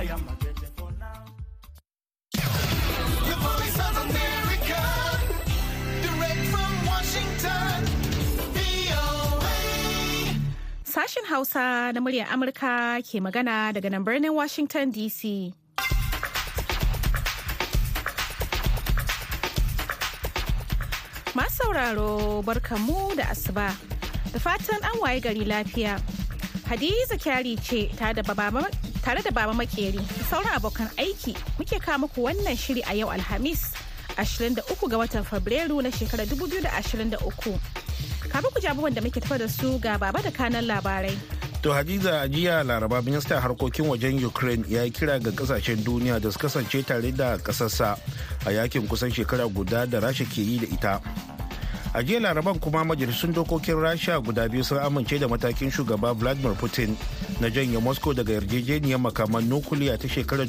I am a for now. The voice of America, direct from Washington, Sashen Hausa na muryar Amurka ke magana daga nan birnin Washington DC. Masu sauraro barkamu da asuba da fatan an waye gari lafiya. Hadiza kyari ce tare da tare da baba makeri sauran abokan aiki muke kawo muku wannan shiri a yau Alhamis 23 ga watan Fabrairu na shekarar 2023. Kafin ku ji abubuwan da muke tafa da su ga baba da kanan labarai. To Hadiza jiya Laraba ministan harkokin wajen Ukraine ya yi kira ga ƙasashen duniya da su kasance tare da kasarsa a yaƙin kusan shekara guda da Rasha ke yi da ita. A jiya Laraban kuma majalisun dokokin Rasha guda biyu sun amince da matakin shugaba Vladimir Putin na janye Moscow daga yarjejeniyar makaman nukuliya ta shekarar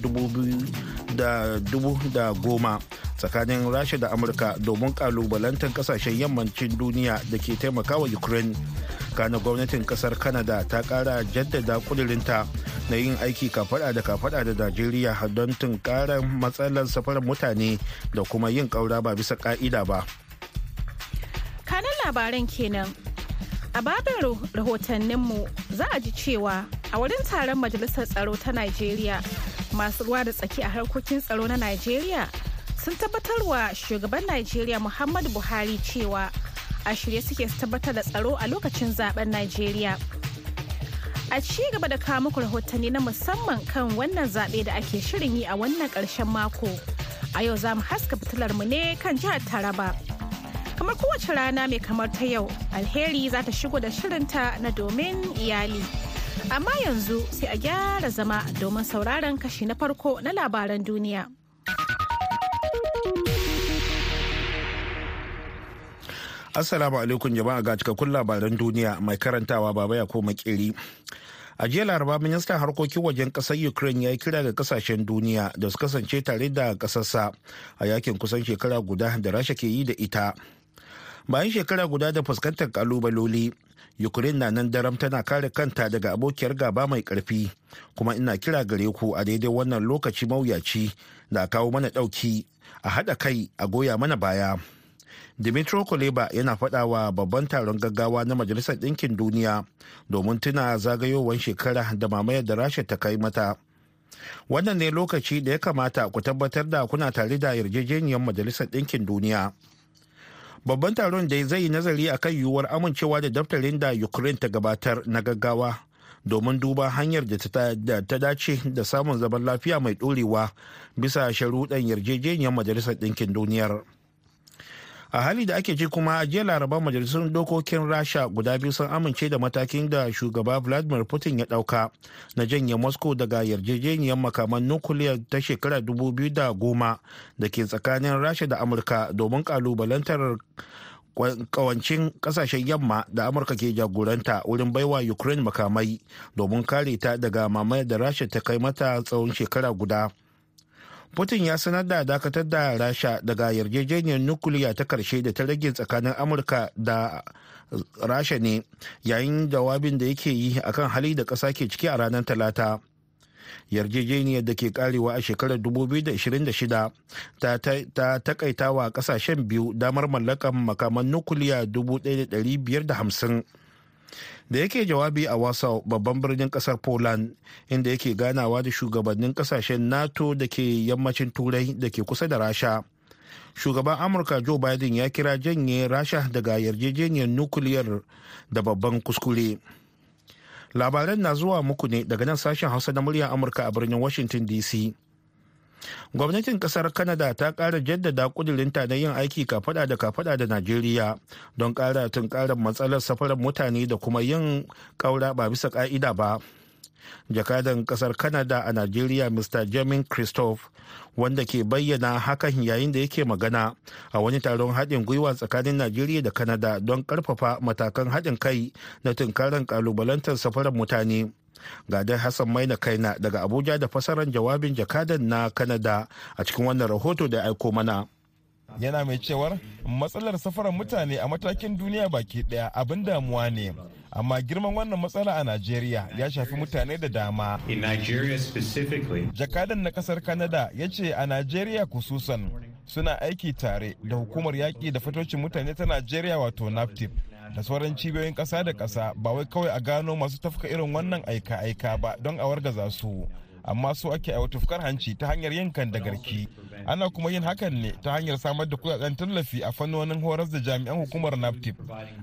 da goma tsakanin Rasha da Amurka domin kalubalantar ƙasashen yammacin duniya da ke taimakawa Ukraine. kana gwamnatin ƙasar canada ta kara jaddada kudurinta na yin aiki kafada da kafada da najeriya don tunkarar matsalar safarar mutane da kuma yin kaura ba bisa ka'ida ba labaran kenan a babin rahotanninmu za a ji cewa a wurin taron majalisar tsaro ta najeriya masu ruwa da tsaki a harkokin tsaro na najeriya sun tabbatarwa shugaban najeriya muhammadu buhari cewa a shirye suke su tabbatar da tsaro a lokacin zaɓen Najeriya. A ci gaba da kawo muku rahotanni na musamman kan wannan zaɓe da ake shirin yi a wannan ƙarshen mako. A yau za mu haska fitilar mu ne kan jihar Taraba. Kamar kowace rana mai kamar ta yau, alheri za ta shigo da shirinta na domin iyali. Amma yanzu sai a gyara zama domin sauraron kashi na farko na labaran duniya. assalamu alaikum jama'a ga cikakkun labaran duniya mai karantawa baba ya koma kiri a jiya laraba ministan harkokin wajen ƙasar ukraine ya yi kira ga ƙasashen duniya da su kasance tare da kasarsa a yaƙin kusan shekara guda da rasha ke yi da ita bayan shekara guda da fuskantar kalubaloli ukraine na nan daram tana kare kanta daga abokiyar gaba mai ƙarfi kuma ina kira gare ku a daidai wannan lokaci mawuyaci da kawo mana ɗauki a haɗa kai a goya mana baya Dimitro Kuleba yana faɗa wa babban taron gaggawa na Majalisar Ɗinkin Duniya domin tuna zagayowar shekara da mamayar da Rasha ta kai mata. Wannan ne lokaci da ya kamata ku tabbatar da kuna tare da yarjejeniyar Majalisar Ɗinkin Duniya. Babban taron da zai nazari a kan yiwuwar amincewa da daftarin da Ukraine ta gabatar na gaggawa domin duba hanyar da ta dace da samun zaman lafiya mai ɗorewa bisa sharuɗan yarjejeniyar Majalisar Ɗinkin Duniyar. A hali da ake ci kuma a jiya laraba majalisun dokokin rasha guda biyu sun amince da matakin da shugaba vladimir putin ya ɗauka na janye moscow daga yarjejeniyar makaman nukuliyar ta shekara 2010 da ke tsakanin rasha da amurka domin kalubalantar kawancin ƙasashen yamma da amurka ke jagoranta wurin baiwa ukraine makamai domin kare ta daga mamayar da rasha ta kai mata tsawon shekara guda. Putin ya sanar da dakatar da Rasha daga yarjejeniyar nukiliya ta ƙarshe da ta rage tsakanin Amurka da Rasha ne yayin jawabin da yake yi akan hali da ƙasa ke ciki a ranar Talata. Yarjejeniyar da ke karewa a shekarar 2026 ta takaita wa ƙasashen biyu damar mallakan makaman nukiliya 1,550. Da yake jawabi a wasa babban birnin ƙasar poland inda yake ganawa da shugabannin ƙasashen nato da ke yammacin turai da ke kusa da rasha. Shugaban amurka joe biden ya kira janye rasha daga yarjejeniyar nukiliyar da babban kuskure. Labaran na zuwa muku ne daga nan sashen hausa na muryar amurka a birnin washington dc gwamnatin ƙasar canada ta kara jaddada kudurinta na yin aiki kafada da kafada da najeriya don kara tunkarar matsalar safarar mutane da kuma yin kaura ba bisa ka'ida ba. Jakadan ƙasar canada a najeriya mr jamin christophe wanda ke bayyana hakan yayin da yake magana a wani taron haɗin gwiwa tsakanin najeriya da canada don ƙarfafa matakan haɗin kai na tunkarar ƙalubalantar safarar mutane. Ga dai hassan maina kaina daga abuja da fasarar jawabin jakadan na canada a cikin wannan rahoto da aiko mana. Yana mai cewar matsalar safarar mutane a matakin duniya baki ɗaya abin damuwa ne. Amma girman wannan matsala a Najeriya ya shafi mutane da dama. In Nigeria specifically, Jakadan na ƙasar Canada ya ce a Najeriya kususan suna aiki tare da hukumar yaƙi da fatocin mutane ta Najeriya wato NAPTIP da sauran cibiyoyin ƙasa da ƙasa ba wai kawai a gano masu tafka irin wannan aika-aika ba don a wargaza su. Amma so ake aiwata tufkar hanci ta hanyar yin kan da garki. Ana kuma yin hakan ne ta hanyar samar da kuɗaɗen tallafi a fannonin horas da jami'an hukumar naptip.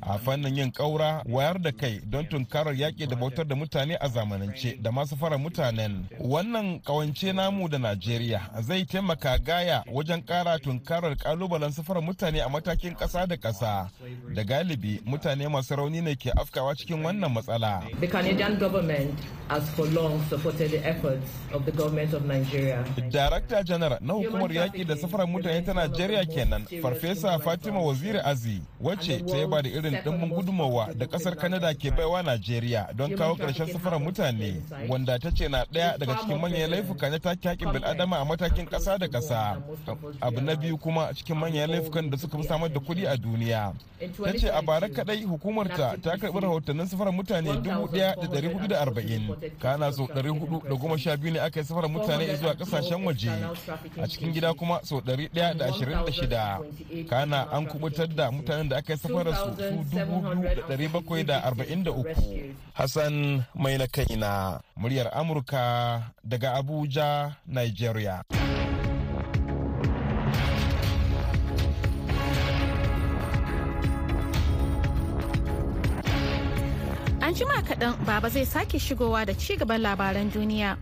A fannin yin kaura wayar da kai don tunkarar yaƙi da bautar da mutane a zamanance da masu fara mutanen. Wannan kawance namu da najeriya zai taimaka gaya wajen ƙara tunkarar kalubalen safarar mutane a matakin ƙasa da ƙasa. Da galibi mutane masu rauni ne ke afkawa cikin wannan matsala. The Canadian government has for long supported the efforts of the government of Nigeria. Darakta janar na hukumar yaƙi da safarar mutane ta Najeriya kenan, Farfesa Fatima Waziri Azi, wacce ta yaba da irin ɗimbin gudunmawa da ƙasar Kanada ke baiwa Najeriya don kawo ƙarshen safarar mutane, wanda ta ce na ɗaya daga cikin manyan laifuka na take haƙƙin bil'adama a matakin ƙasa da ƙasa. Abu na biyu kuma cikin manyan laifukan da suka fi samar da kuɗi a duniya. Ta ce a bara kaɗai hukumarta ta karɓi rahotannin safarar mutane 1,440, kana sau 412 biyu ne aka yi safarar mutane zuwa ƙasashen waje. a cikin gida kuma sau 126 kana an kuɓutar da mutanen da aka yi safarar su su 2,743 hassan mai na kaina muryar amurka daga abuja nigeria. An jima kaɗan baba zai sake shigowa da ci gaban labaran duniya.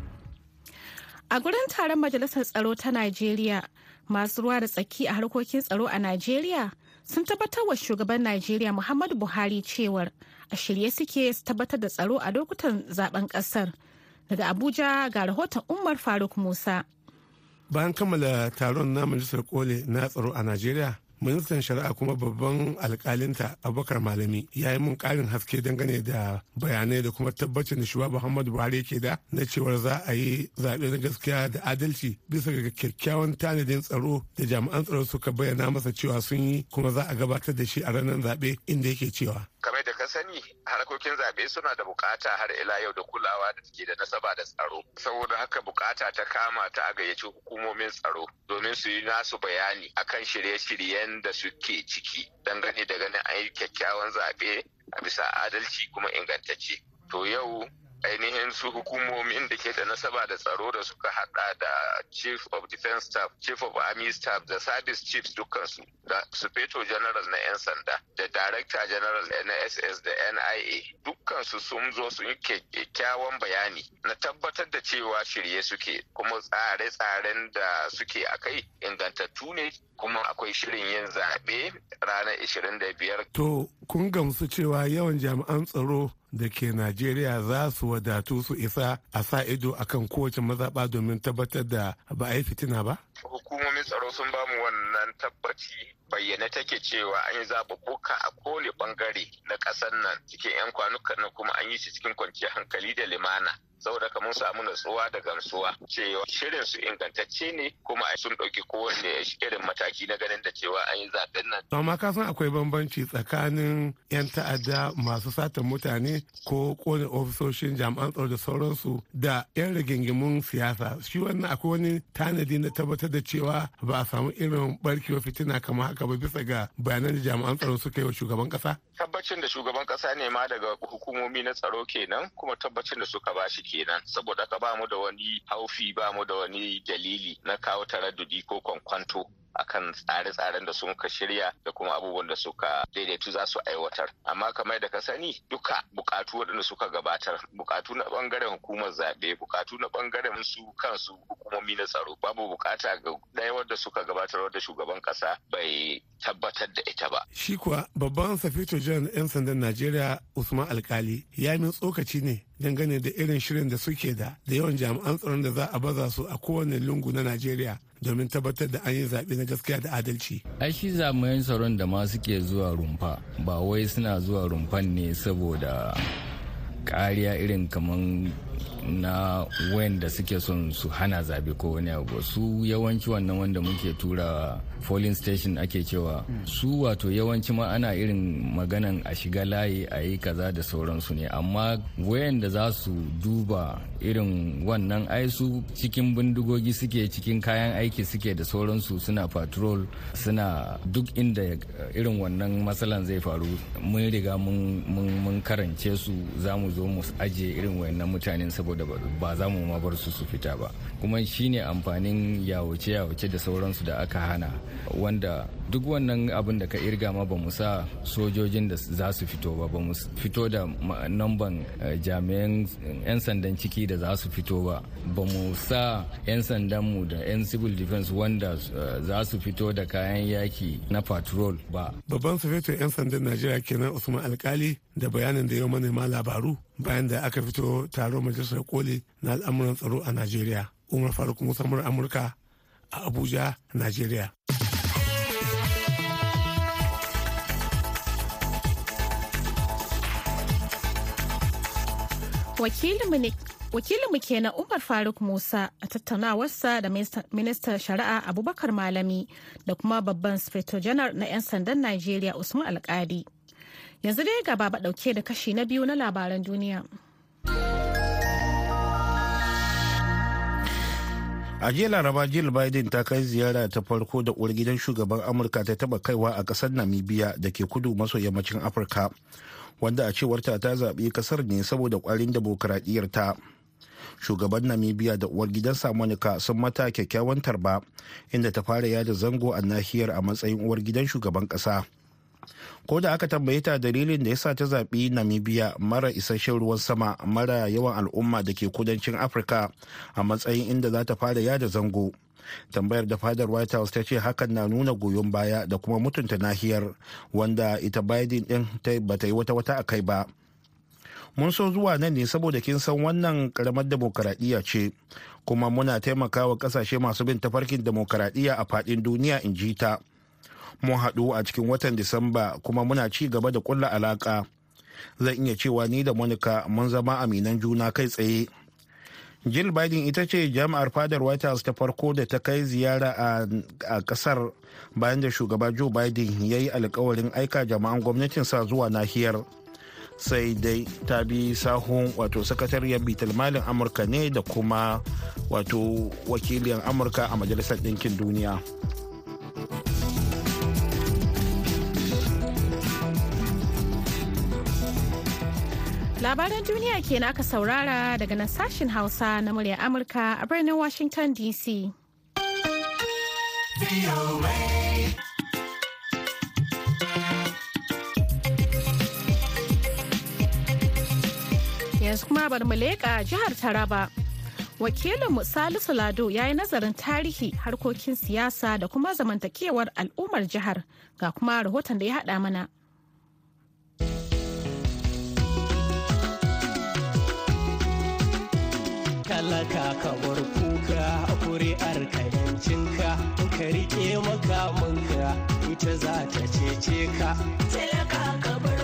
A gurin taron Majalisar Tsaro ta Najeriya, masu ruwa da tsaki a harkokin tsaro a Najeriya sun tabbatar wa shugaban Najeriya Muhammadu Buhari cewar a shirye suke su tabbatar da tsaro a lokutan zaɓen ƙasar. Daga Abuja ga rahoton Umar Faruk Musa. bayan kammala taron na majalisar kole na tsaro a najeriya ministan shari'a kuma babban alkalinta abubakar malami ya yi mun karin haske dangane da bayanai da kuma tabbacin da shugaba muhammadu buhari ke da na cewar za a yi zaɓe na gaskiya da adalci bisa ga kyakkyawan tanadin tsaro da jami'an tsaro suka bayyana masa cewa sun yi kuma za a gabatar da shi a ranar zaɓe inda yake cewa. Kamar da sani harkokin zaɓe suna da buƙata har ila yau da kulawa da take da nasaba da tsaro. Saboda haka buƙata ta kama ta a gayyaci hukumomin tsaro domin su yi nasu bayani akan shirye-shiryen da suke ciki dangane da ganin an yi kyakkyawan zaɓe a bisa adalci kuma ingantacce. To yau ainihin su hukumomin da ke da nasaba da tsaro da suka hada da chief of defense staff chief of army staff da service chiefs dukkansu da sufeto general na 'yan sanda da director general na ss da nia dukkansu sun zo sun yi kyakkyawan bayani na tabbatar da cewa shirye suke kuma tsare-tsaren da suke a kai ingantattu ne kuma akwai shirin yin zaɓe ranar 25 to kun gamsu cewa yawan jami'an tsaro da ke Najeriya za su wadatu su isa a sa ido akan kowace mazaɓa domin tabbatar da ba a yi fitina ba? Hukumomin tsaro sun ba mu wannan tabbaci bayyane take cewa an yi zaɓuɓɓuka a kowane ɓangare na ƙasar nan cikin 'yan kwanukan nan kuma an yi shi cikin kwanciyar hankali da limana. saboda kamar samu natsuwa da gamsuwa cewa shirin su ingantacce ne kuma sun ɗauki kowanne irin mataki na ganin da cewa an yi zaɓen nan. amma ka san akwai bambanci tsakanin 'yan ta'adda masu satan mutane ko ƙone ofisoshin jami'an tsaro da sauransu da 'yan rigingimun siyasa shi wannan akwai wani tanadi na tabbatar da cewa ba a samu irin barkewar fitina kamar haka ba bisa ga bayanan da jami'an tsaro suka yi wa shugaban kasa tabbacin da shugaban kasa ne ma daga hukumomi na tsaro kenan kuma tabbacin da suka bashi kenan. Saboda ka ba mu da wani haufi ba mu da wani dalili na kawo taraddudi ko kwankwanto akan tsare-tsaren da suka shirya da kuma abubuwan da suka daidaitu za su aiwatar. Amma kamar da ka sani duka bukatu waɗanda suka gabatar bukatu na ɓangaren hukumar zaɓe bukatu na ɓangaren su kansu hukumomi na tsaro babu buƙata ga ɗaya wadda suka gabatar wadda shugaban ƙasa bai tabbatar da ita ba. Shi kuwa babban safito jiran 'yan sandan najeriya usman alkali ya min tsokaci ne dangane da irin shirin da suke da da yawan jami'an tsaron da za a baza su a kowane lungu na najeriya domin tabbatar da an yi zaɓe na gaskiya da adalci. ai shi zamayin tsaron da ma suke zuwa rumfa ba wai suna zuwa rumfan ne saboda kariya irin kamar na wanda suke son su hana zaɓe ko wani abu. Su yawanci wannan wanda muke tura polling station ake cewa su wato yawanci ma ana irin maganan a shiga layi a yi kaza da sauransu ne. Amma wayanda za su duba irin wannan ai su cikin bindigogi suke cikin kayan aiki suke da sauransu suna patrol suna duk inda irin wannan matsalan zai faru. Mun riga mun karance su za mu zo mu ajiye irin wayannan mutanen saboda ba za mu ma bar su su fita ba. Kuma shine amfanin yawace yawace da sauransu da aka hana wanda duk wannan abin da ka irga ma ba mu sa sojojin da za su fito ba ba mu fito da namban jami'an 'yan sandan ciki da za su fito ba. Ba mu sa 'yan sandanmu da 'yan civil defense wanda za su fito da kayan yaki na patrol ba. Babban sufeto 'yan sandan najeriya kenan usman alkali da bayanin da yau manema labaru bayan da aka fito taron majalisar koli na al'amuran tsaro a najeriya. Umar faruk musa amurka a abuja najeriya. Wakilinmu kenan umar faruk musa a tattaunawarsa da ministan shari'a abubakar malami da kuma babban spirito janar na 'yan sandan najeriya usman alkadi. Yanzu dai gaba ba ɗauke da kashi na biyu na labaran duniya. A jiya laraba jill biden ta kai ziyara ta farko da uwar gidan shugaban amurka ta taba kaiwa a ƙasar namibia da ke kudu maso yammacin afirka wanda a cewarta ta zaɓi ƙasar ne saboda demokuraɗiyyar ta shugaban namibia da uwar gidansa monica sun mata kyakkyawan tarba inda ta fara yada zango a nahiyar a matsayin uwar gidan shugaban ƙasa. Ko da aka tambaye ta dalilin da yasa ta zaɓi namibia mara isasshen ruwan sama mara yawan al'umma da ke kudancin afirka a matsayin inda za ta fara yada zango. Tambayar da fadar white house ta ce hakan na nuna goyon baya da kuma mutunta nahiyar wanda ita biden din ba ta yi wata wata a kai ba. Mun so zuwa nan ne saboda kin san wannan karamar demokaradiyya ce kuma muna taimakawa ƙasashe masu bin tafarkin demokaradiyya a faɗin duniya in ji ta. Mun haɗu a cikin watan disamba kuma muna ci gaba da kulla alaka zan iya cewa ni da monica mun zama aminan juna kai tsaye. Jill biden ita ce jami'ar fadar white house ta farko da ta kai ziyara a ƙasar bayan da shugaba joe biden ya yi alkawarin aika jama'an gwamnatinsa zuwa nahiyar. Sai dai ta bi sahun wato sakatariyar bitar malin amurka ne da kuma wato wakiliyar amurka a majalisar ɗinkin duniya. Labaran duniya kenan aka saurara daga nan sashen hausa na murya amurka a birnin washington dc yanzu kuma bari mu leƙa jihar taraba. Wakilinmu salisu lado ya yi nazarin tarihi harkokin siyasa da kuma zamantakewar al'ummar jihar. Ga kuma rahoton da ya haɗa mana. Talaka ka bar kuka. Kuri'ar ka yancinka in ka riƙe makamanka. Ita za ta cece ka. Talaka ka bar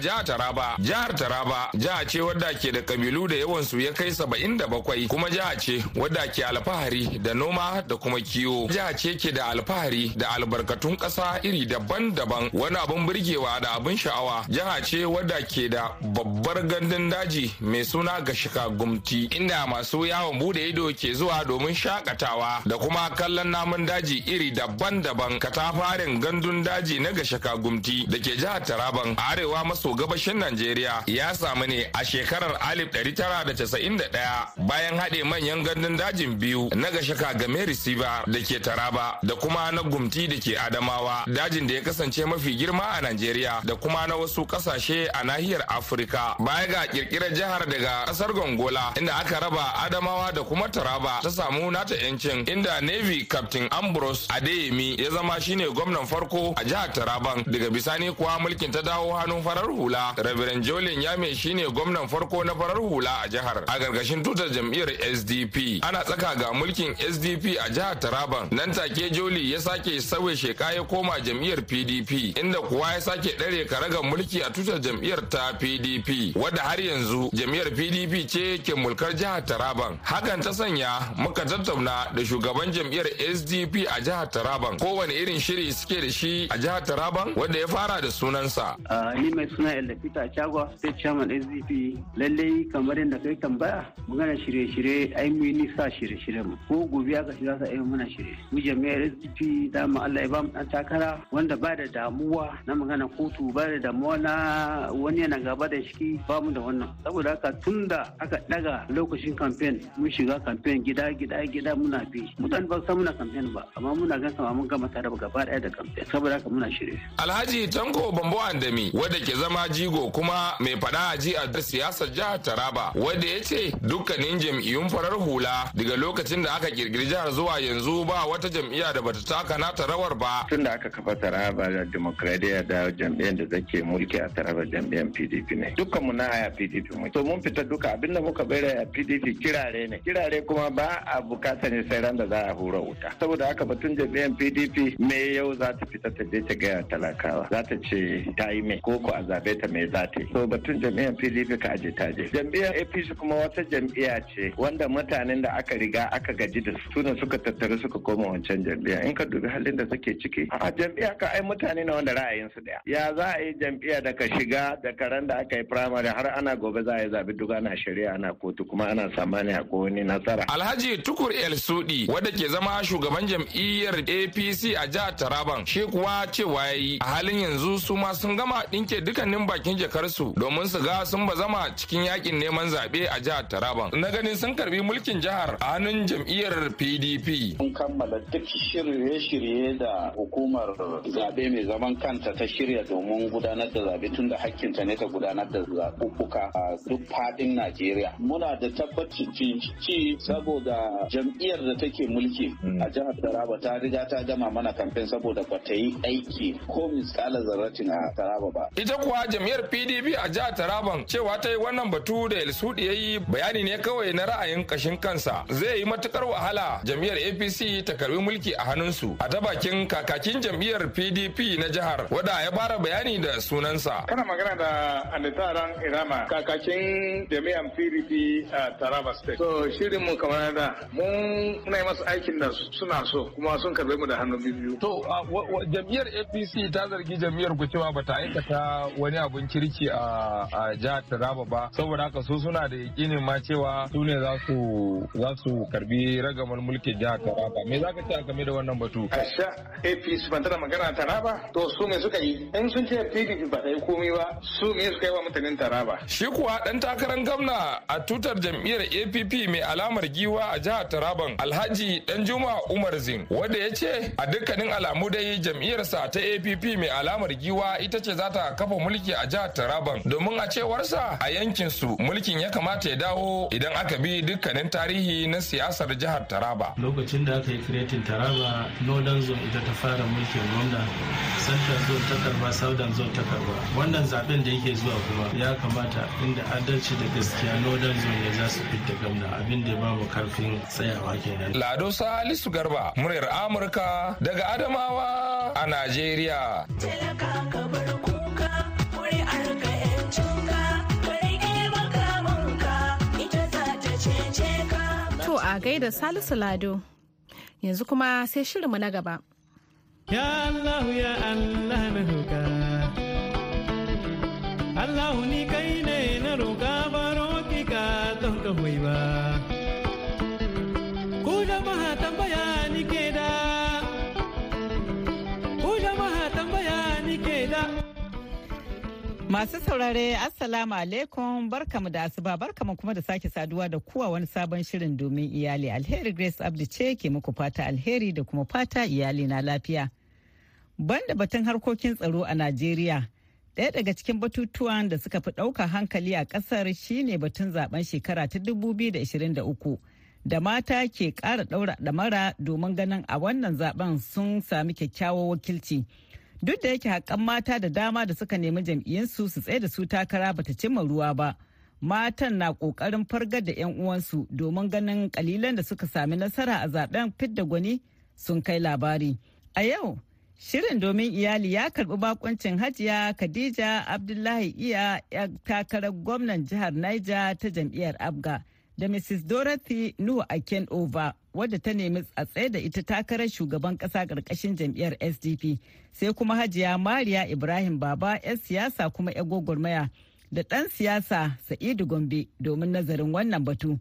jihar Taraba. Jihar Taraba jiha ce wadda ke da kabilu da yawan su ya kai saba'in da bakwai kuma jiha ce wadda ke alfahari da noma da kuma kiwo. Jiha ce ke da alfahari da albarkatun ƙasa iri daban-daban wani abin burgewa da abin sha'awa. Jiha ce wadda ke da babbar gandun daji mai suna Gashika Gumti inda masu yawon buɗe ido ke zuwa domin shaƙatawa da kuma kallon namun daji iri daban-daban katafaren gandun daji na Gashika Gumti da ke jihar Taraban arewa maso gabashin Najeriya ya samu ne a shekarar 1991 bayan haɗe manyan gandun dajin biyu na Gashaka game receiver da ke Taraba da kuma na Gumti da ke Adamawa dajin da ya kasance mafi girma a Najeriya da kuma na wasu ƙasashe a nahiyar Afirka. Baya ga kirkirar jihar daga ƙasar Gongola inda aka raba Adamawa da kuma Taraba ta samu nata 'yancin inda Navy Captain Ambrose Adeyemi ya zama shine gwamnan farko a jihar Taraban. Daga bisani kuwa mulkin ta dawo hannun farar hula. Reverend Jolin Yame shine gwamnan farko na farar hula a jihar. A gargashin tutar jam'iyyar SDP ana tsaka ga mulkin SDP a jihar Taraban. Nan take Joli ya sake sauya sheka ya koma jam'iyyar PDP inda kuwa ya sake ɗare karagar mulki a tutar jam'iyyar ta PDP wadda har yanzu jam'iyyar PDP ce ke mulkar jihar Taraban. Hakan ta sanya muka tattauna da shugaban jam'iyyar SDP a jihar Taraban. Kowane irin shiri suke da shi a jihar Taraban wanda ya fara da sunansa. Ah, ni mai suna Elda Peter Chagwa, State Chairman SDP. Lallai kamar yadda kai tambaya, magana shirye-shirye ai mu yi nisa shirye-shirye mu. Ko gobe aka shiga sa ai muna shirye. Mu jami'ar SDP dama Allah ya ba mu dan takara wanda ba da damuwa na magana kotu ba da damuwa na wani yana gaba da shi ba mu da wannan. Saboda haka tun da aka daga lokacin campaign mun shiga campaign gida gida gida muna bi. Mutane ba san muna campaign ba amma muna gan kama mun gama tare gaba ɗaya da campaign. Saboda haka muna shirye. Alhaji Tanko Bambo Andami wadda ke zama jigo kuma mai fada a ji a siyasar jihar Taraba wadda ya ce dukkanin jam'iyyun farar hula daga lokacin da aka kirkiri jihar zuwa yanzu ba wata jam'iyya da bata taka nata rawar ba. tun da aka kafa taraba da demokradiyya da jam'iyyar da take mulki a taraba jam'iyyar pdp ne. Dukkan mu na aya pdp mu to mun fita duka. Abinda muka bayar a pdp kirare ne. Kirare kuma ba a buƙata ne sai ran da za a hura wuta. Saboda haka batun jam'iyyar pdp me yau za ta fita ta je ta gaya talakawa. Za ta ce ta yi mai ko ko a zaɓe ta mai za ta so batun jam'iyyar pdp ka aje ta je. Jam'iyyar apc kuma wata jam'iyya ce wanda mutanen da aka riga aka gaji da su ne suka tattaru suka koma wancan jam'iyya. In ka dubi halin da suke ciki a jam'iyya ka ai mutane ne wanda ra'ayinsu ɗaya ya za a yi jam'iyya da ka shiga da karen da aka yi firamare har ana gobe za a yi zabi duk ana shari'a ana kotu kuma ana samani a wani nasara. Alhaji Tukur El Sudi wadda ke zama shugaban jam'iyyar APC a jihar Taraban shi kuwa cewa yayi a halin yanzu su ma sun gama dinke dukkanin bakin jakarsu domin su ga sun bazama cikin yaƙin neman zaɓe a jihar Taraban. Na ganin sun karɓi mulkin jihar a hannun jam'iyyar PDP. Mun kammala duk shirye-shirye da hukumar zaɓe mai zaman kanta ta shirya domin gudanar da zaɓe tun da hakkinta ne ta gudanar da zaɓuɓɓuka a duk faɗin Najeriya. Muna da tabbacin ci saboda jam'iyyar da take mulki a jihar Taraba ta riga ta gama mana kamfen saboda ba ta yi aiki ko miskala zarratin a Taraba ba. Ita kuwa jam'iyyar PDP a jihar Taraban cewa ta yi wannan batu da El Sudi ya yi bayani ne kawai na ra'ayin kashin kansa. Zai yi matuƙar wahala jam'iyyar APC ta karɓi mulki a hannunsu. A ta bakin kakakin jam'iyyar PDP na jihar wada ya fara bayani da sunansa. Kana magana da Anitaran Irama kakakin jami'an PDP a Taraba State. So shirin mu kamar da mun muna yi masu aikin da suna so kuma sun karɓe mu da hannu biyu. To jam'iyyar APC ta zargi jam'iyyar ku cewa bata aikata wani abun kirki a a jihar Taraba ba saboda haka su suna da yakinin ma cewa su ne za su za su karɓi ragamar mulkin jihar Taraba. Me zaka ce game da wannan batu? Asha APC ban tana magana Taraba to su me suka yi in sun ce PDP ba ta yi komai ba su me suka yi wa mutanen Taraba. Shi kuwa dan takarar gwamna a tutar jam'iyyar APP mai alamar giwa a jihar Taraban Alhaji Danjuma Umar Zin wanda ya ce a dukkanin alamu dai jam'iyyarsa ta APP mai alamar giwa ita ce za ta kafa mulki a jihar Taraban domin a cewarsa a yankin su mulkin ya kamata ya dawo idan aka bi dukkanin tarihi na siyasar jihar Taraba. Lokacin da aka yi kiretin Taraba, Northern Zone ita ta fara mulkin gwamna, Central Zone ta karɓa, Southern Zone ta karɓa. Wannan zaɓen da yake zuwa kuma ya kamata inda adalci da gaskiya Northern Zone ne za su fita gwamna abin da ya ba mu ƙarfin tsayawa kenan. Lado Salisu Garba, muryar Amurka daga Adamawa a Najeriya. To gaida Salisu Lado. Yanzu kuma sai shirinmu na gaba. Ya Allah ya Allah na roƙa. Allah ni kai ne na roƙa baro ki ka don ka ba. Masu saurare Assalamu alaikum barkamu da asuba barkamu kuma da sake saduwa da kuwa wani sabon shirin domin iyali alheri Grace Abdi ce ke muku fata alheri da kuma fata iyali na lafiya. Banda batun harkokin tsaro a Najeriya, ɗaya daga cikin batutuwan da suka fi ɗauka hankali a ƙasar shine batun zaɓen shekara ta 2023 da mata ke ƙara ɗaura ɗamara domin ganin a wannan zaɓen sun sami kyakkyawar wakilci. Duk da yake haƙƙan mata da dama da suka nemi jam'iyyunsu su tsaye da su takara bata cimma ruwa ba. Matan na ƙoƙarin fargar da 'yan uwansu domin ganin ƙalilan da suka sami nasara a zaɓen fidda gwani sun kai labari. A yau, Shirin domin iyali ya karɓi bakuncin Hajiya Khadija Abdullahi Iya ya takarar gwamnan jihar Niger ta jam'iyyar Abga da Mrs. Dorothy Nuhu Aken Over wadda ta nemi a tsaye da ita takarar shugaban kasa ƙarƙashin jam'iyyar SDP sai kuma Hajiya Mariya Ibrahim Baba 'yan siyasa kuma 'yan gwagwarmaya da ɗan siyasa Sa'idu Gombe domin nazarin wannan batu.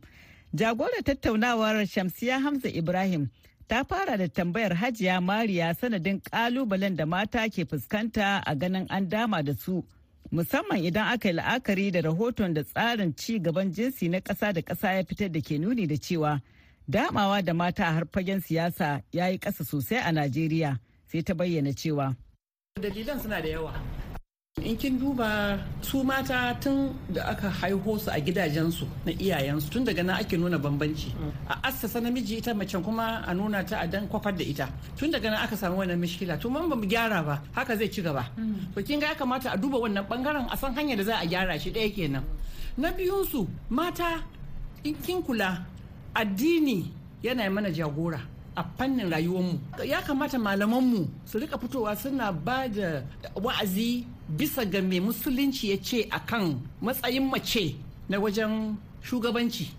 Jagorar tattaunawar Shamsiya Hamza Ibrahim ta fara da tambayar hajiya mariya sanadin kalubalen da mata ke fuskanta a ganin an dama da su musamman idan aka yi la'akari da rahoton da tsarin ci gaban jinsi na ƙasa da ƙasa ya fitar da ke nuni da cewa damawa da mata a harfagen siyasa ya yi ƙasa sosai a najeriya sai ta bayyana cewa. Dalilan suna da yawa. In kin duba su mata tun da aka haiho su a gidajensu na iyayensu tun daga nan ake nuna bambanci. A assasa namiji ita macen kuma a nuna ta a dan kwafar da ita. Tun daga nan aka samu wannan mishkila. To mun ba mu gyara ba haka zai ci gaba. To kin ga ya kamata a duba wannan ɓangaren a san hanyar da za a gyara shi ɗaya kenan. Na biyun su mata in kin kula addini yana mana jagora. A fannin rayuwarmu. Ya kamata malamanmu su riƙa fitowa suna ba da wa'azi bisa ga mai musulunci ya ce akan matsayin mace na wajen shugabanci.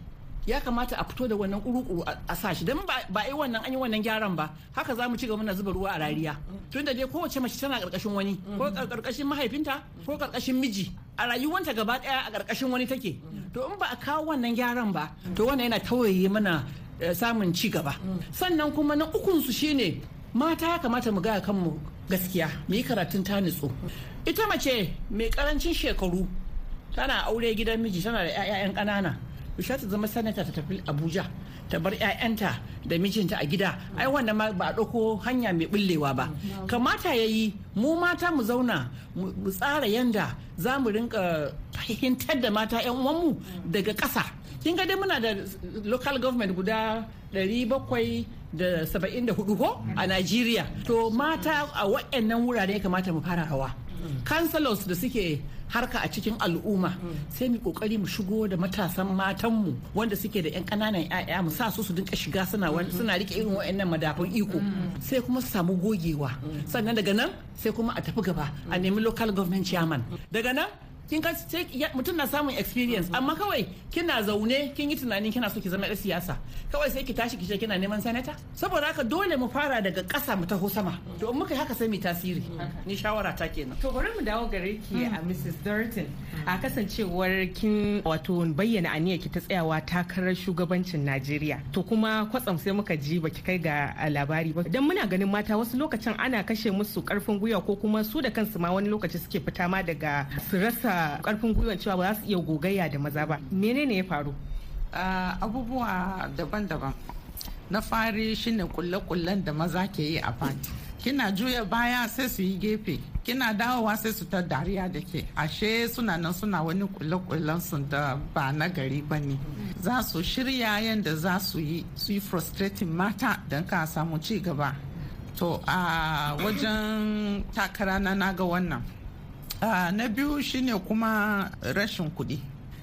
Ya kamata a fito da wannan kuru-kuru a sashi don ba yi wannan an yi wannan gyaran ba haka za mu ci gaba na zuba ruwa a rariya. Tun da dai kowace mace tana ƙarƙashin wani ko ƙarƙashin mahaifinta ko ƙarƙashin miji. A rayuwanta gaba ɗaya a ƙarƙashin wani take. To in ba a kawo wannan gyaran ba to wannan yana tawaye mana samun ci gaba. Sannan kuma na ukunsu shine mata ya kamata mu gaya kanmu gaskiya mu yi karatun ta nutsu. Ita mace mai ƙarancin shekaru tana aure gidan miji tana da 'ya'yan ƙanana. Ta zama sanata ta tafi abuja ta bar 'ya'yanta da mijinta a gida. Ai wannan ma ba a ɗauko hanya mai bullewa ba. Kamata ya yi mu mata mu zauna mu tsara yanda za mu rinka fahimtar da mata 'yan uwanmu daga ƙasa. Kin ga dai muna da local government guda 774 ko a Najeriya to mata a waɗannan wurare ya kamata mu fara hawa. Councilors da suke harka a cikin al'umma sai mu ƙoƙari mu shigo da matasan matanmu wanda suke da yan ƙananan yaya mu sa su su dinka shiga suna suna riƙe irin wayannan madafun iko. Sai kuma su samu gogewa. Sannan daga nan sai kuma a tafi gaba a nemi local government chairman. Daga nan kin ga mutum na samun experience. Amma kawai kina zaune kin yi tunanin kina so ki zama yar siyasa. Kawai sai ki tashi ki ce kina neman sanata saboda haka dole mu fara daga ƙasa mu taho sama. To in muka haka sai mu tasiri. Ni shawara ta kenan. To bari mu dawo gare ki a Mrs. Durton. A kasancewar kin wato bayyana aniyar ki ta tsayawa takarar shugabancin Najeriya. To kuma kwatsam sai muka ji baki kai ga labari ba. Dan muna ganin mata wasu lokacin ana kashe musu ƙarfin gwiwa ko kuma su da kansu ma wani lokaci suke fita ma daga su rasa ƙarfin gwiwan cewa ba za su iya gogayya da maza ba. Menene ya faru? Abubuwa daban-daban. Na fari shine kulle-kullen da maza ke yi a fati. Kina juya baya sai su yi gefe. Kina dawowa sai su ta dariya da ke. Ashe suna nan suna wani kulle-kullen su da ba na gari ba ne. Za su shirya yadda za su yi su yi frustrating mata don ka samu ci gaba. To a wajen takara na na ga wannan. Na biyu shine kuma rashin kuɗi.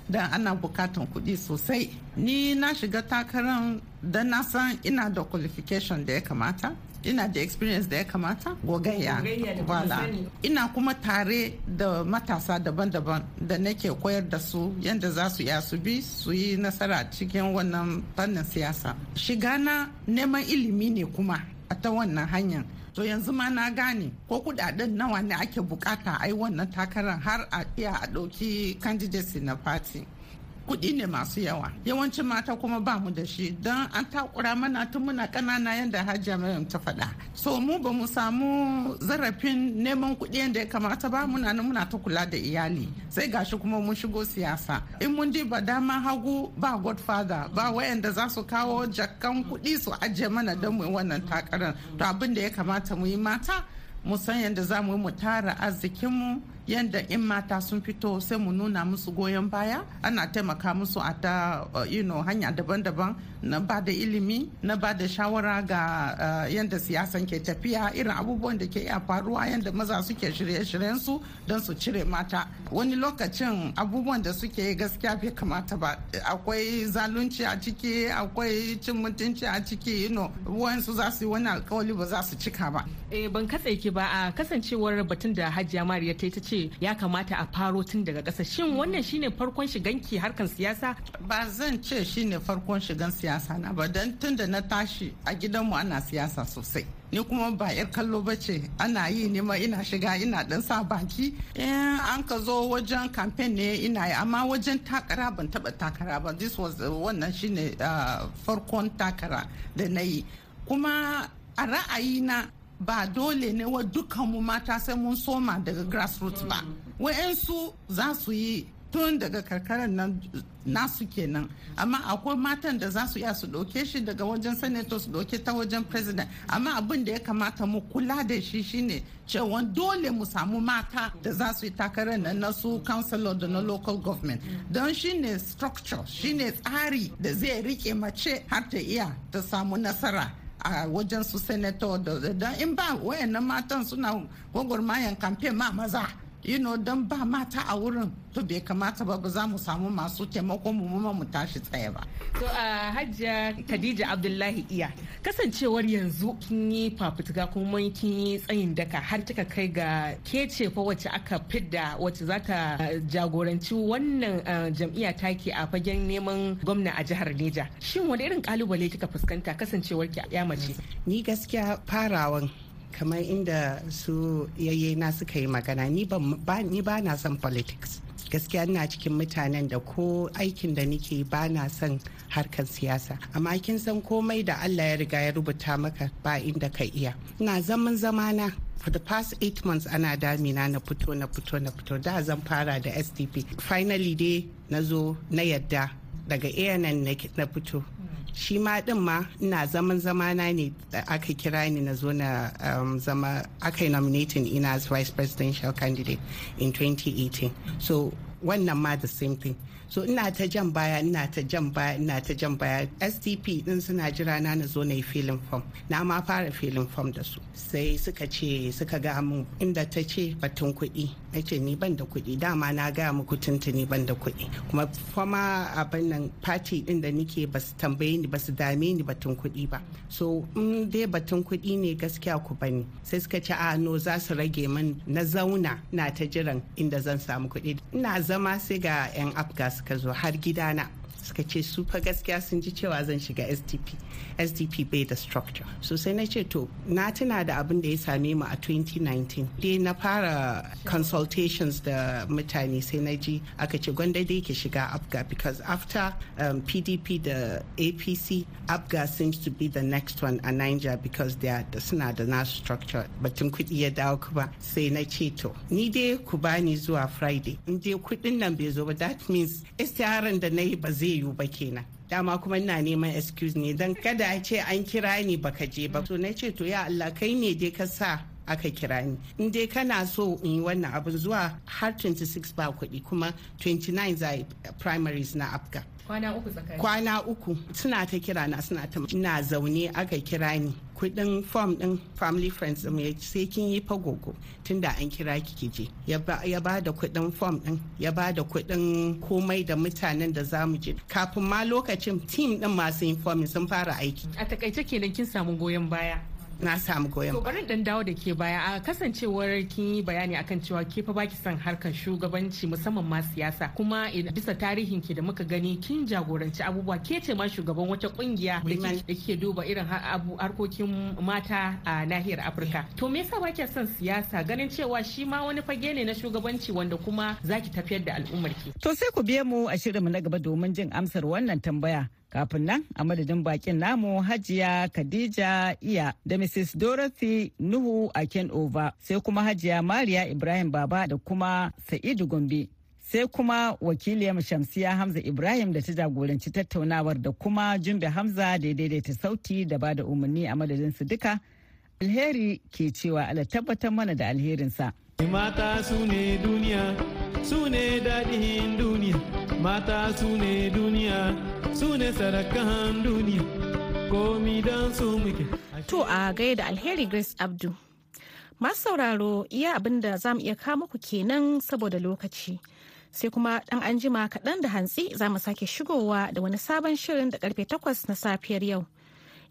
Don ana bukatan kuɗi sosai. Ni na shiga takarar don na san ina da qualification da ya kamata ina da experience da ya kamata. Gogayya wala ina kuma tare da matasa daban-daban da nake koyar da su yadda za su iya su bi su yi nasara cikin wannan fannin siyasa. Shiga na neman ilimi ne kuma a ta wannan hanyar. To yanzu ma na gane ko kuɗaɗen nawa ne ake buƙata a yi wannan takarar har a iya a ɗauki candidacy na party. Kuɗi ne masu yawa. Yawancin mata kuma ba mu da shi. Don an takura mana tun muna ƙanana yadda hajiya maryam ta faɗa. So mu ba mu samu zarafin neman kuɗi yadda ya kamata ba muna nan muna ta kula da iyali. Sai gashi kuma mun shigo siyasa. In mun diba dama hagu ba godfather ba wayanda za su kawo jakkan kuɗi su ajiye mana don mu wannan takarar. To abin da ya kamata mu yi mata mu san yadda za mu yi mu tara arzikinmu yadda in mata sun fito sai mu nuna musu goyon baya ana taimaka musu a ta uh, hanya daban-daban. Na ba da ilimi na ba da shawara ga uh, yadda siyasan ke tafiya irin abubuwan da ke iya faruwa yadda maza suke shirye-shiryen su don su cire mata. Wani lokacin abubuwan da suke gaskiya bai kamata ba. Akwai zalunci a ciki akwai cin mutunci a ciki know, wayansu za su yi wani alkawali ba za su cika ba. Eh, ban katse ki ba a kasancewar batun da hajiya mariya ta ta ce ya kamata a faro tun daga ƙasa. Shin wannan shine farkon shiganki harkan siyasa? Ba zan ce shine farkon shigan siyasa na ba. Don tun da na tashi a gidanmu ana siyasa sosai. Ni kuma ba yar kallo ba ce. Ana yi ne ma ina shiga ina dan sa baki. In an ka zo wajen campaign ne ina yi. Amma wajen takara ban taba takara ba. This was uh, wannan shine uh, farkon takara da na yi. Kuma a ra'ayina ba dole ne wa dukkanmu mata sai mun soma daga grassroots ba. Wa'yansu za su yi tun daga karkarar nan nasu kenan. Amma akwai matan da za su iya su ɗauke shi daga wajen senator su ɗauke ta wajen president. Amma abin da ya kamata mu kula da shi shine cewa dole mu samu mata da za su yi takarar nan na su councilor da na local government. Don shine structure shine tsari da zai riƙe mace har ta iya ta samu nasara a wajen su senator. Da in ba wayannan matan suna gwagwarmayan kamfe ma maza. You know don ba mata a wurin to bai kamata ba ba za mu samu masu taimako mu mu mu tashi tsaye ba. To a hajjia khadija abdullahi iya kasancewar yanzu kin yi fafutuka kuma kin yi tsayin daka har kika kai ga kece fa wacce aka fidda wacce za ta jagoranci wannan jam'iyya take a fagen neman gwamna a jihar Neja? Shin wani irin ƙalubale kika fuskanta kasancewar ki ya mace? Ni gaskiya farawan kamar inda su yayye na suka yi magana ni ba na son politics. Gaskiya ina cikin mutanen da ko aikin da nake ba na son harkar siyasa. Amma kin san komai da Allah ya riga ya rubuta maka ba inda ka iya. Ina zaman zamana. For the past eight months ana damina na fito na fito na fito. Da zan fara da sdp finally dai na zo na yadda daga ann na fito. Shi ma din ma ina zaman zamana ne aka kira ni na zo na um, zama aka yi nominating ina as vice presidential candidate in 2018 so wannan ma the same thing so ina ta jan baya ina ta jan baya ina ta jan baya. Sdp din suna jira na na zo na yi filin fom. Na ma fara filin fom da su. Sai suka ce suka ga mun inda ta ce batun kuɗi. Na ce ni ban da kuɗi. Dama na gaya muku tuntuni ban da kuɗi. Kuma fama abin nan party din da nike ba su tambaye ni ba su dame ni batun kuɗi ba. So in dai batun kuɗi ne gaskiya ku bani. Sai suka ce a no za su rage min. Na zauna na ta jiran inda zan samu kuɗi. Ina zama sai ga 'yan afgas suka zo har gidana. Suka ce su fa gaskiya sun ji cewa zan shiga sdp sdp bai da structure. So sai na ce to na tuna da abin da ya same mu a 2019 dai na fara consultations da mutane sai na ji aka ce gwanda dai ke shiga abga because after um, pdp da apc abga seems to be the next one a niger because they are suna da nasu structure. Batun kuɗi ya dawo kuma sai na ce to ni dai ku bani zuwa friday. In dai kuɗin nan bai zo ba that means istiharan da na yi ba zai yiwu ba kenan. Dama kuma ina neman excuse ne don kada a ce an kira ni baka je ba. To na ce to ya Allah kai ne dai ka sa aka kira ni. In dai kana so in yi wannan abu zuwa har 26 ba kuɗi kuma 29 za primaries na afka kwana uku tsakani kwana uku suna ta kira na suna ta ina zaune aka kira ni. Kuɗin form din family friends din sai kin yi fagogo tunda an kira ki je. Ya ba da kuɗin form din ya ba da kuɗin komai da mutanen da za mu je. Kafin ma lokacin team din masu informing sun fara aiki. A taƙaice kenan kin samu goyon baya. Na samu goyon To bari dan dawo da ke baya a kasancewar kin yi bayani akan cewa ke fa baki son harkar shugabanci musamman ma siyasa kuma bisa tarihin ki da muka gani kin jagoranci abubuwa ke ce ma shugaban wata ƙungiya da ke duba irin harkokin mata a nahiyar Afirka. To me yasa baki son siyasa ganin cewa shi ma wani fage ne na shugabanci wanda kuma zaki tafiyar da al'ummar ki. To sai ku biye mu a shirinmu na gaba domin jin amsar wannan tambaya. Kafin nan a madadin bakin namu hajiya khadija iya da mrs dorothy nuhu a over sai kuma hajiya mariya ibrahim baba da kuma sa'idu gombe sai kuma wakiliyar shamsiya hamza ibrahim da ta jagoranci tattaunawar da kuma jumbe hamza da daidaita sauti da ba da umarni a madadin su duka. Alheri ke cewa ala tabbatar mana da alherinsa. Mata su ne duniya, su ne daɗin duniya, mata su ne duniya, su ne sarakan duniya, komi don su muke. To a gaida alheri Grace Abdu. Masu sauraro iya abin da za mu iya kama ku kenan saboda lokaci. Sai kuma ɗan anjima kaɗan da hantsi za mu sake shigowa da wani sabon shirin da ƙarfe takwas na safiyar yau.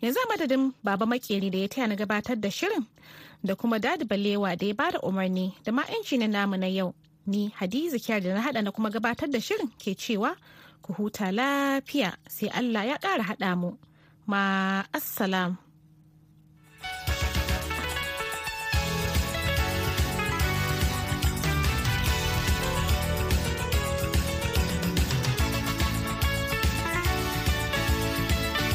Yanzu madadin Baba Makeri da ya taya na gabatar da shirin da kuma Dadi Balewa da ya ba da umarni da ma na namu na yau. Ni Hadiza Kyar da na haɗa na kuma gabatar da shirin ke cewa ku huta lafiya sai Allah ya ƙara haɗa mu. Ma assalam.